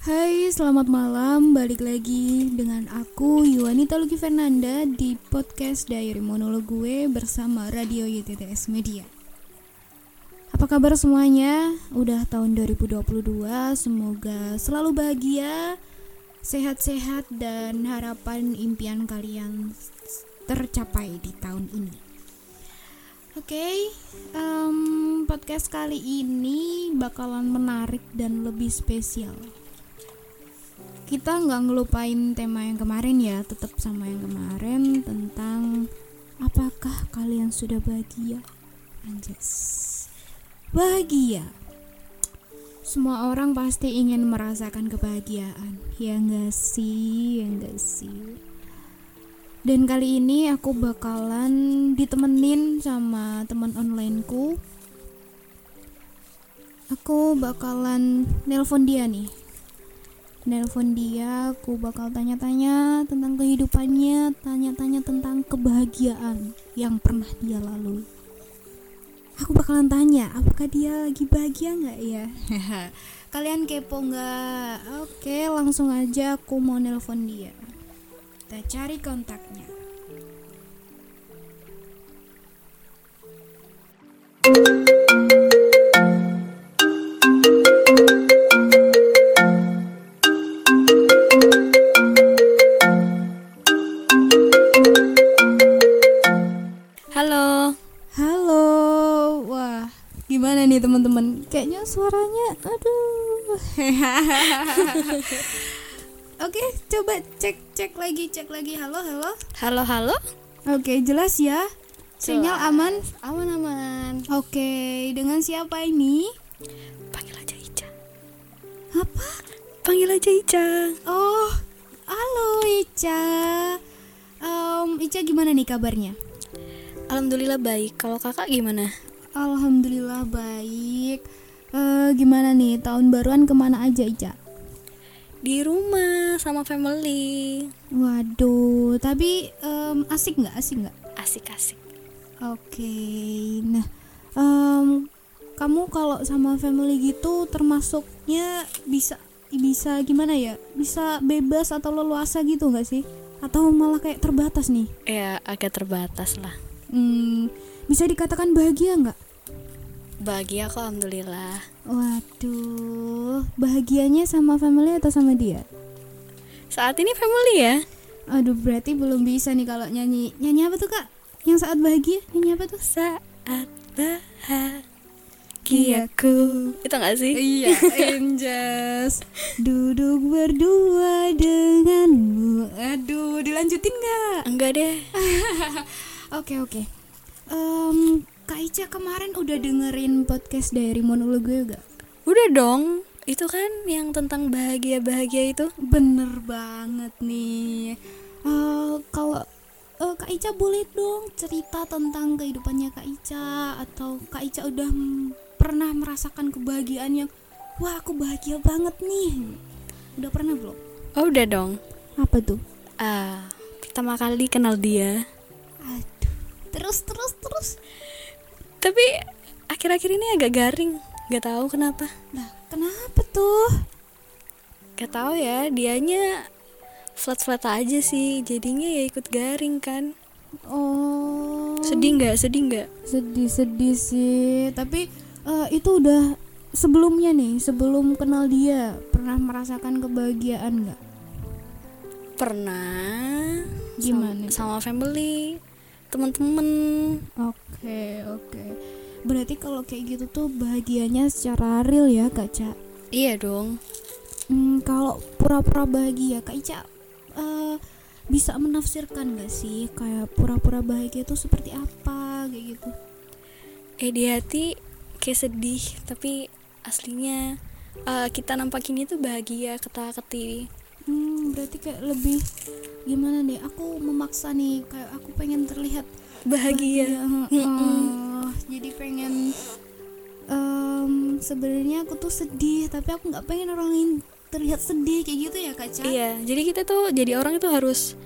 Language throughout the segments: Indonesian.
Hai, selamat malam. Balik lagi dengan aku Yuanita Luki Fernanda di podcast Diary Monolog gue bersama Radio YTTS Media. Apa kabar semuanya? Udah tahun 2022, semoga selalu bahagia, sehat-sehat dan harapan impian kalian tercapai di tahun ini. Oke, okay, um, podcast kali ini bakalan menarik dan lebih spesial kita nggak ngelupain tema yang kemarin ya tetap sama yang kemarin tentang apakah kalian sudah bahagia? Anjas. Bahagia. Semua orang pasti ingin merasakan kebahagiaan. Ya enggak sih? Ya enggak sih? Dan kali ini aku bakalan ditemenin sama teman onlineku. Aku bakalan nelpon dia nih nelpon dia aku bakal tanya-tanya tentang kehidupannya tanya-tanya tentang kebahagiaan yang pernah dia lalui. Aku bakalan tanya apakah dia lagi bahagia nggak? Ya kalian kepo nggak? Oke langsung aja aku mau nelpon dia. Kita cari kontaknya. teman-teman kayaknya suaranya. Aduh. Oke coba cek cek lagi cek lagi. Halo halo. Halo halo. Oke jelas ya. Sinyal aman? Aman aman. Oke dengan siapa ini? Panggil aja Ica. Apa? Panggil aja Ica. Oh halo Ica. Um, Ica gimana nih kabarnya? Alhamdulillah baik. Kalau kakak gimana? Alhamdulillah baik. Uh, gimana nih tahun baruan ke mana aja Ica? Di rumah sama family. Waduh, tapi um, asik nggak? Asik nggak? Asik asik. Oke, okay. nah um, kamu kalau sama family gitu termasuknya bisa bisa gimana ya? Bisa bebas atau leluasa gitu nggak sih? Atau malah kayak terbatas nih? Ya agak terbatas lah. Hmm, bisa dikatakan bahagia nggak? Bahagia kok alhamdulillah. Waduh, bahagianya sama family atau sama dia? Saat ini family ya. Aduh, berarti belum bisa nih kalau nyanyi. Nyanyi apa tuh kak? Yang saat bahagia? Nyanyi apa tuh? Saat bahagiaku. Itu gak sih? Iya, Anjas. Duduk berdua denganmu. Aduh, dilanjutin nggak? Enggak deh. Oke, oke. Okay, okay um, Kak Ica kemarin udah dengerin podcast dari monolog gue gak? Udah dong, itu kan yang tentang bahagia-bahagia itu Bener banget nih uh, Kalau uh, Kak Ica boleh dong cerita tentang kehidupannya Kak Ica Atau Kak Ica udah pernah merasakan kebahagiaan yang Wah aku bahagia banget nih Udah pernah belum? Oh udah dong Apa tuh? Uh, pertama kali kenal dia terus terus terus tapi akhir-akhir ini agak garing. Gak tahu kenapa. Nah kenapa tuh? Gak tahu ya dianya flat flat aja sih. Jadinya ya ikut garing kan. Oh. Sedih nggak? Sedih nggak? Sedih sedih sih. Tapi uh, itu udah sebelumnya nih sebelum kenal dia pernah merasakan kebahagiaan nggak? Pernah. Gimana sama, sama family teman-teman. Oke oke. Berarti kalau kayak gitu tuh bahagianya secara real ya kak Ca iya dong. Hmm, kalau pura-pura bahagia kak Ica uh, bisa menafsirkan gak sih kayak pura-pura bahagia tuh seperti apa kayak gitu? Eh di hati kayak sedih tapi aslinya uh, kita nampakinnya tuh bahagia ketawa berarti kayak lebih gimana nih aku memaksa nih kayak aku pengen terlihat bahagia, bahagia. Uh, jadi pengen um, sebenarnya aku tuh sedih tapi aku nggak pengen orang lain terlihat sedih kayak gitu ya kaca iya jadi kita tuh jadi orang itu harus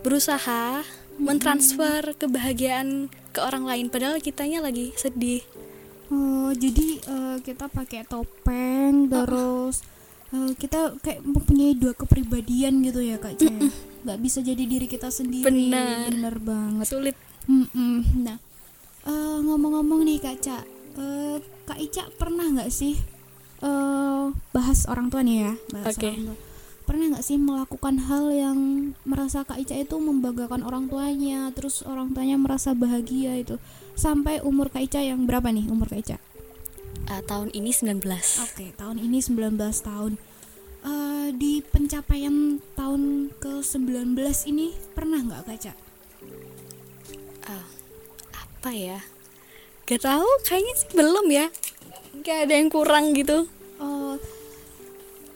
berusaha hmm. mentransfer kebahagiaan ke orang lain. Padahal kitanya lagi sedih. Oh jadi uh, kita pakai topeng terus eh, kita kayak mempunyai dua kepribadian gitu ya kak Ica ya. nggak bisa jadi diri kita sendiri Benar. bener banget sulit Mm-mm. Nah, eh, ngomong-ngomong nih Kak Ca, eh, Kak Ica pernah nggak sih eh, bahas orang tua nih ya? Bahas Oke. orang tua. Pernah nggak sih melakukan hal yang merasa Kak Ica itu membanggakan orang tuanya, terus orang tuanya merasa bahagia itu sampai umur Kak Ica yang berapa nih umur Kak Ica? Ah, tahun ini 19 Oke, tahun ini 19 tahun. Eh, di pencapaian tahun ke-19 ini pernah nggak Kak Ica? Ah, apa ya gak tahu kayaknya sih belum ya gak ada yang kurang gitu Oh,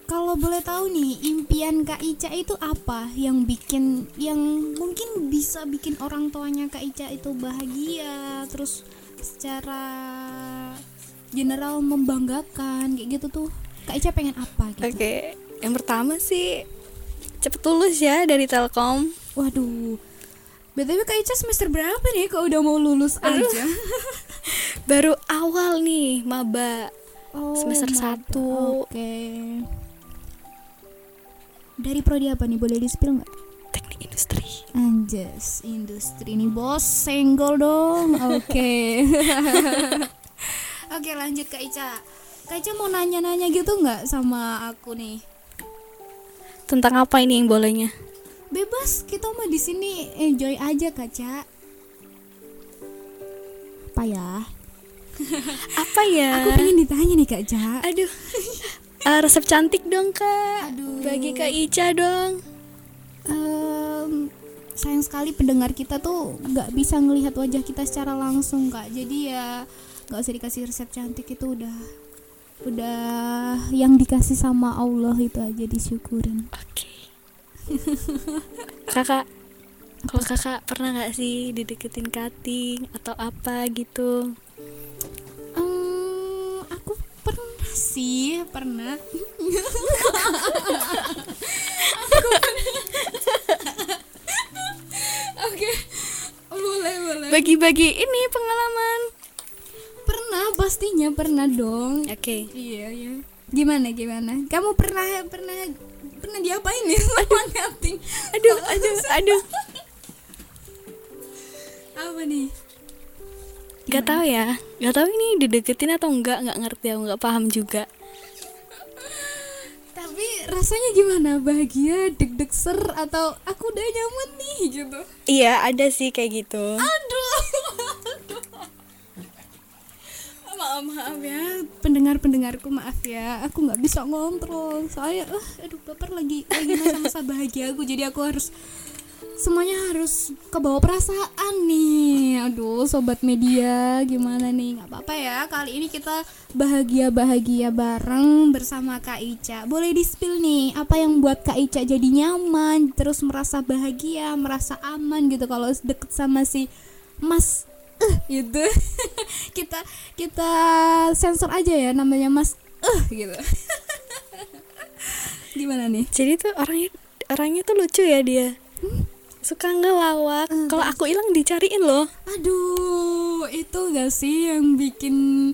kalau boleh tahu nih, impian Kak Ica itu apa yang bikin yang mungkin bisa bikin orang tuanya Kak Ica itu bahagia, terus secara general membanggakan kayak gitu tuh. Kak Ica pengen apa gitu? oke yang pertama sih cepet lulus ya dari Telkom Waduh. BTW Kak Ica semester berapa nih kok udah mau lulus aja? baru awal nih maba Oh, Semester maba. satu. Oke. Dari prodi apa nih? Boleh di-spill nggak? teknik industri Anjas, industri ini bos senggol dong. Oke. Oke, lanjut Kak Ica. Kak Ica mau nanya-nanya gitu nggak sama aku nih? tentang apa ini yang bolehnya Bebas, kita mah di sini enjoy aja Kak Ica. Apa ya? apa ya Aku pengen ditanya nih Kak Ica. aduh Ah, resep cantik dong kak Aduh. bagi kak Ica dong Em, sayang sekali pendengar kita tuh nggak bisa ngelihat wajah kita secara langsung kak jadi ya nggak usah dikasih resep cantik itu udah udah yang dikasih sama Allah itu aja disyukurin. Oke. Kakak kalau kakak pernah nggak sih dideketin kating atau apa gitu? Aku pernah sih pernah. Oke boleh boleh. Bagi-bagi ini pengalaman pastinya pernah dong oke Iya, iya. Gimana gimana? Kamu pernah pernah pernah diapain nih sama cutting? aduh aduh aduh Apa nih? nggak tahu ya nggak tahu ini dideketin atau enggak nggak ngerti aku nggak paham juga Tapi rasanya gimana? Bahagia, deg-deg ser atau aku udah nyaman nih gitu? iya ada sih kayak gitu Aduh. Maaf ya. Pendengar pendengarku maaf ya. Aku nggak bisa ngontrol. Soalnya eh aduh baper lagi. Lagi masa-masa bahagia aku jadi aku harus semuanya harus kebawa perasaan nih. Aduh sobat media gimana nih? Nggak apa-apa ya. Kali ini kita bahagia bahagia bareng bersama Kak Ica. Boleh di spill nih apa yang buat Kak Ica jadi nyaman terus merasa bahagia merasa aman gitu. Kalau deket sama si Mas gitu. Kita kita sensor aja ya namanya Mas eh gitu. Gimana nih? Jadi tuh orangnya orangnya tuh lucu ya dia. Suka ngelawak. Eh, kalau aku hilang dicariin loh. Aduh, itu gak sih yang bikin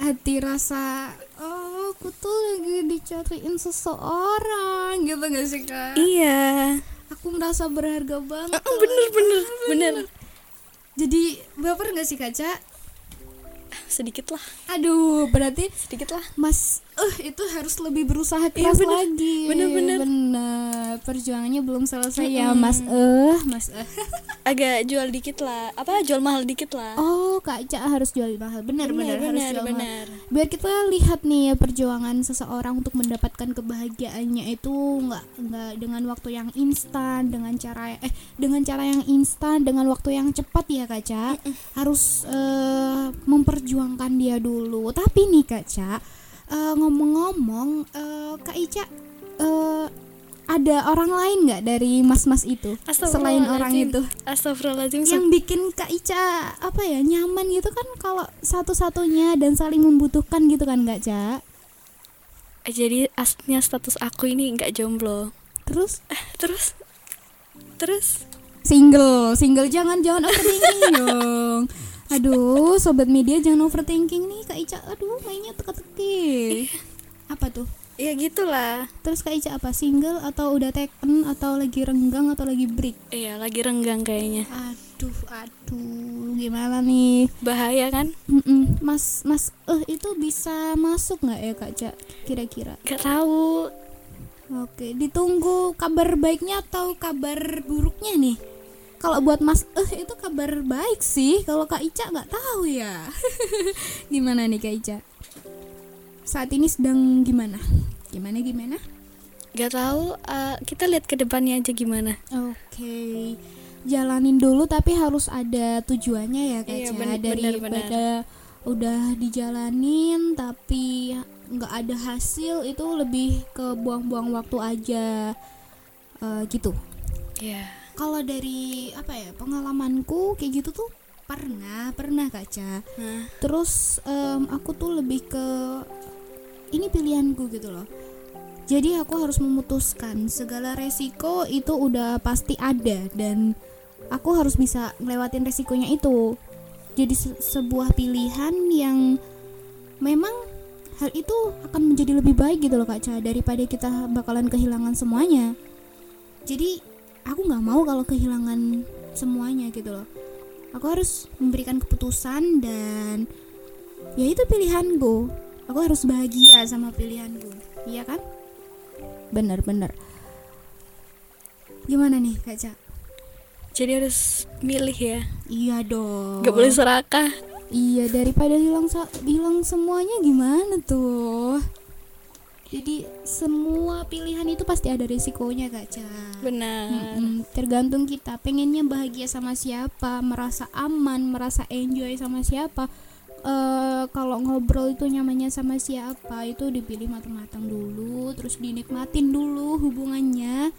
hati rasa oh aku tuh lagi dicariin seseorang. Gitu gak sih kak? iya. Aku merasa berharga banget. Oh, bener bener bener Jadi baper gak sih kaca? sedikit lah Aduh, berarti sedikit lah Mas eh itu harus lebih berusaha Iya, keras bener. lagi. Bener-bener. Bener. Perjuangannya belum selesai ya, Mas. Eh, Mas. Eh. agak jual dikit lah apa jual mahal dikit lah Oh, Kak Ica harus jual mahal. Bener, harus bener jual mahal. bener biar kita lihat nih ya perjuangan seseorang untuk mendapatkan kebahagiaannya itu nggak nggak dengan waktu yang instan dengan cara eh dengan cara yang instan dengan waktu yang cepat ya kaca harus eh, memperjuangkan dia dulu tapi nih kaca eh, ngomong-ngomong eh, kak Ica eh, ada orang lain nggak dari mas-mas itu? Selain orang itu. Astagfirullahaladzim yang bikin Kak Ica apa ya nyaman gitu kan kalau satu-satunya dan saling membutuhkan gitu kan Kak Ca Eh, jadi aslinya status aku ini nggak jomblo. Terus? Terus? Terus? Single. Single jangan jangan overthinking dong aduh sobat media jangan overthinking nih Kak Ica aduh mainnya teka-teki apa tuh ya gitulah Terus Kak Ica apa single atau udah taken atau lagi renggang atau lagi break? iya lagi renggang kayaknya Aduh, aduh, gimana nih? bahaya kan Mm-mm. Mas, mas, eh itu bisa masuk nggak ya Kak Ca? Kira-kira? gak tahu Oke, ditunggu kabar baiknya atau kabar buruknya nih? Kalau buat Mas eh itu kabar baik sih. Kalau Kak Ica nggak tahu ya. gimana nih Kak Ica? Saat ini sedang gimana? Gimana gimana? gak tahu eh, kita lihat ke depannya aja gimana Oke. Jalanin dulu tapi harus ada tujuannya ya Kak Iya, Ica. ben- Daripada udah dijalanin tapi nggak ada hasil itu lebih ke buang-buang waktu aja. Eh, gitu. ya kalau dari apa ya pengalamanku kayak gitu tuh pernah pernah kaca nah, terus em, aku tuh lebih ke ini pilihanku gitu loh. Jadi aku harus memutuskan segala resiko itu udah pasti ada dan aku harus bisa ngelewatin resikonya itu. Jadi se- sebuah pilihan yang memang hal itu akan menjadi lebih baik gitu loh kaca daripada kita bakalan kehilangan semuanya. Jadi aku nggak mau kalau kehilangan semuanya gitu loh. Aku harus memberikan keputusan dan ya itu pilihanku. Aku harus bahagia sama pilihanku iya kan? Benar-benar gimana nih kak Ca? jadi harus milih ya? Iya dong. Gak boleh serakah. Iya daripada hilang hilang semuanya gimana tuh jadi semua pilihan itu pasti ada risikonya kak Ca. Benar. Mm-mm, tergantung kita. Pengennya bahagia sama siapa merasa aman merasa enjoy sama siapa. Eh kalau ngobrol itu nyamannya sama siapa itu dipilih matang-matang dulu terus dinikmatin dulu hubungannya.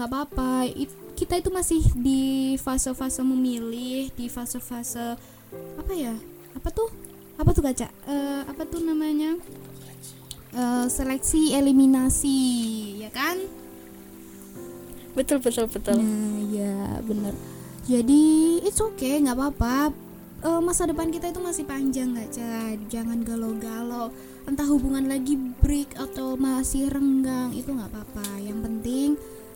Nggak apa-apa. It- kita itu masih di fase-fase memilih di fase-fase apa ya? Apa tuh? Apa tuh kaca Eh, apa tuh namanya Eh, seleksi eliminasi ya kan betul betul betul Nah, ya bener. Jadi it's okay, nggak apa-apa. Eh, masa depan kita itu masih panjang nggak Ca? Jangan galau-galau. Entah hubungan lagi break atau masih renggang itu nggak apa-apa. Yang penting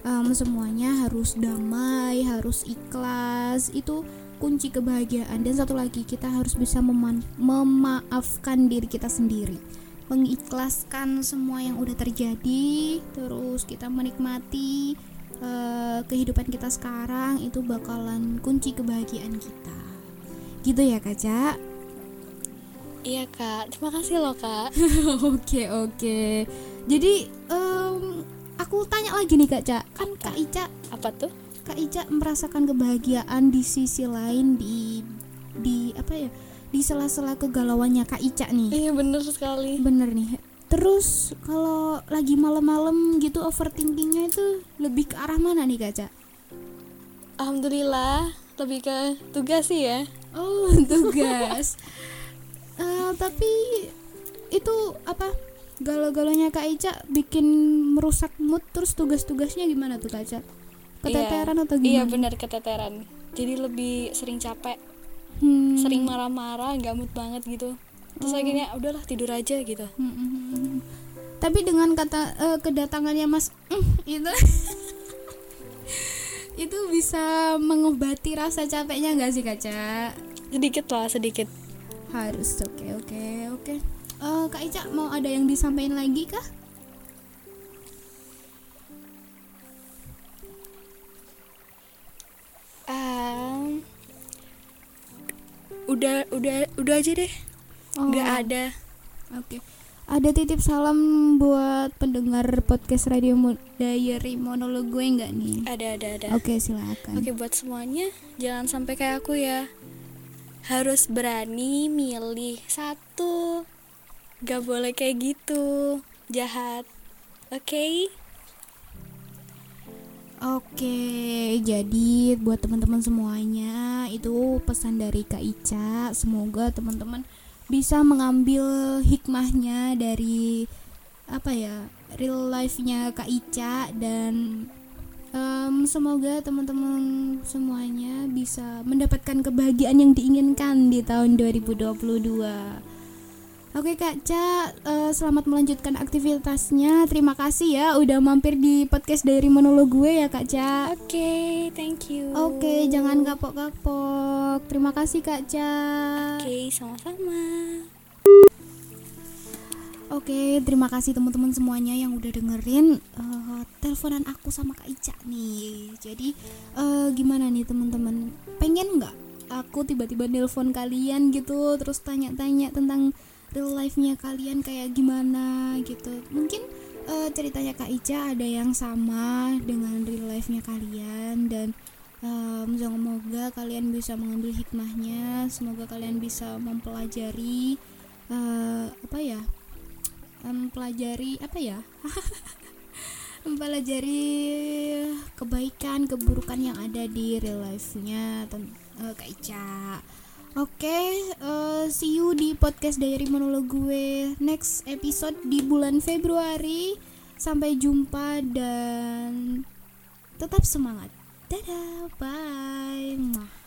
em, semuanya harus damai, harus ikhlas. Itu kunci kebahagiaan. Dan satu lagi kita harus bisa meman- memaafkan diri kita sendiri mengikhlaskan semua yang udah terjadi terus kita menikmati eh, kehidupan kita sekarang itu bakalan kunci kebahagiaan kita. Gitu ya kaca iya kak. Terima kasih loh kak. Oke oke. Jadi em, aku tanya lagi nih kak Ca. Kan kak Ica apa tuh? Kak Ica merasakan kebahagiaan di sisi lain di di apa ya di sela-sela kegalauannya kak Ica nih. Iya bener sekali. Bener nih. Terus kalau lagi malam-malam gitu overthinkingnya itu lebih ke arah mana nih kaca alhamdulillah lebih ke tugas sih ya. Oh tugas. Eh, tapi itu apa galau-galaunya kak Ica bikin merusak mood terus tugas-tugasnya gimana tuh kaca keteteran atau iya gimana? bener keteteran. Jadi lebih sering capek Hmm, sering marah-marah gak mood banget gitu. Terus akhirnya udahlah tidur aja gitu. Hmm, hmm, hmm, hmm. tapi dengan kata eh, kedatangannya Mas mm, itu itu bisa mengobati rasa capeknya nggak sih kaca sedikit lah sedikit. Harus oke oke oke. Eh, kak Ica mau ada yang disampaikan lagi kah udah udah udah aja deh. Oh, nggak ada. Oke. Ada titip salam buat pendengar podcast radio Mo- diary monolog gue nggak nih? Ada ada ada. Oke silakan. Oke buat semuanya jangan sampai kayak aku ya. Harus berani milih satu. Gak boleh kayak gitu. Jahat. Oke Oke, jadi buat teman-teman semuanya itu pesan dari Kak Ica. Semoga teman-teman bisa mengambil hikmahnya dari apa ya real life-nya Kak Ica dan em, semoga teman-teman semuanya bisa mendapatkan kebahagiaan yang diinginkan di tahun 2022. Oke Kak Ca, uh, selamat melanjutkan aktivitasnya. Terima kasih ya udah mampir di podcast dari monolog gue ya Kak Ca. Oke, okay, thank you. Oke, jangan kapok-kapok. Terima kasih Kak Ca. Oke, sama-sama. Oke, terima kasih teman-teman semuanya yang udah dengerin uh, teleponan aku sama Kak Ica nih. Jadi uh, gimana nih teman-teman? Pengen nggak aku tiba-tiba nelpon kalian gitu, terus tanya-tanya tentang real life-nya kalian kayak gimana gitu? Mungkin uh, ceritanya Kak Ica ada yang sama dengan real life-nya kalian dan um, semoga kalian bisa mengambil hikmahnya, semoga kalian bisa mempelajari uh, apa ya? mempelajari apa ya mempelajari kebaikan keburukan yang ada di real life-nya uh, Kak Ica Oke, okay, uh, eh, see you di podcast Diary Monolog gue next episode di bulan Februari. Sampai jumpa dan tetap semangat. Dadah, bye.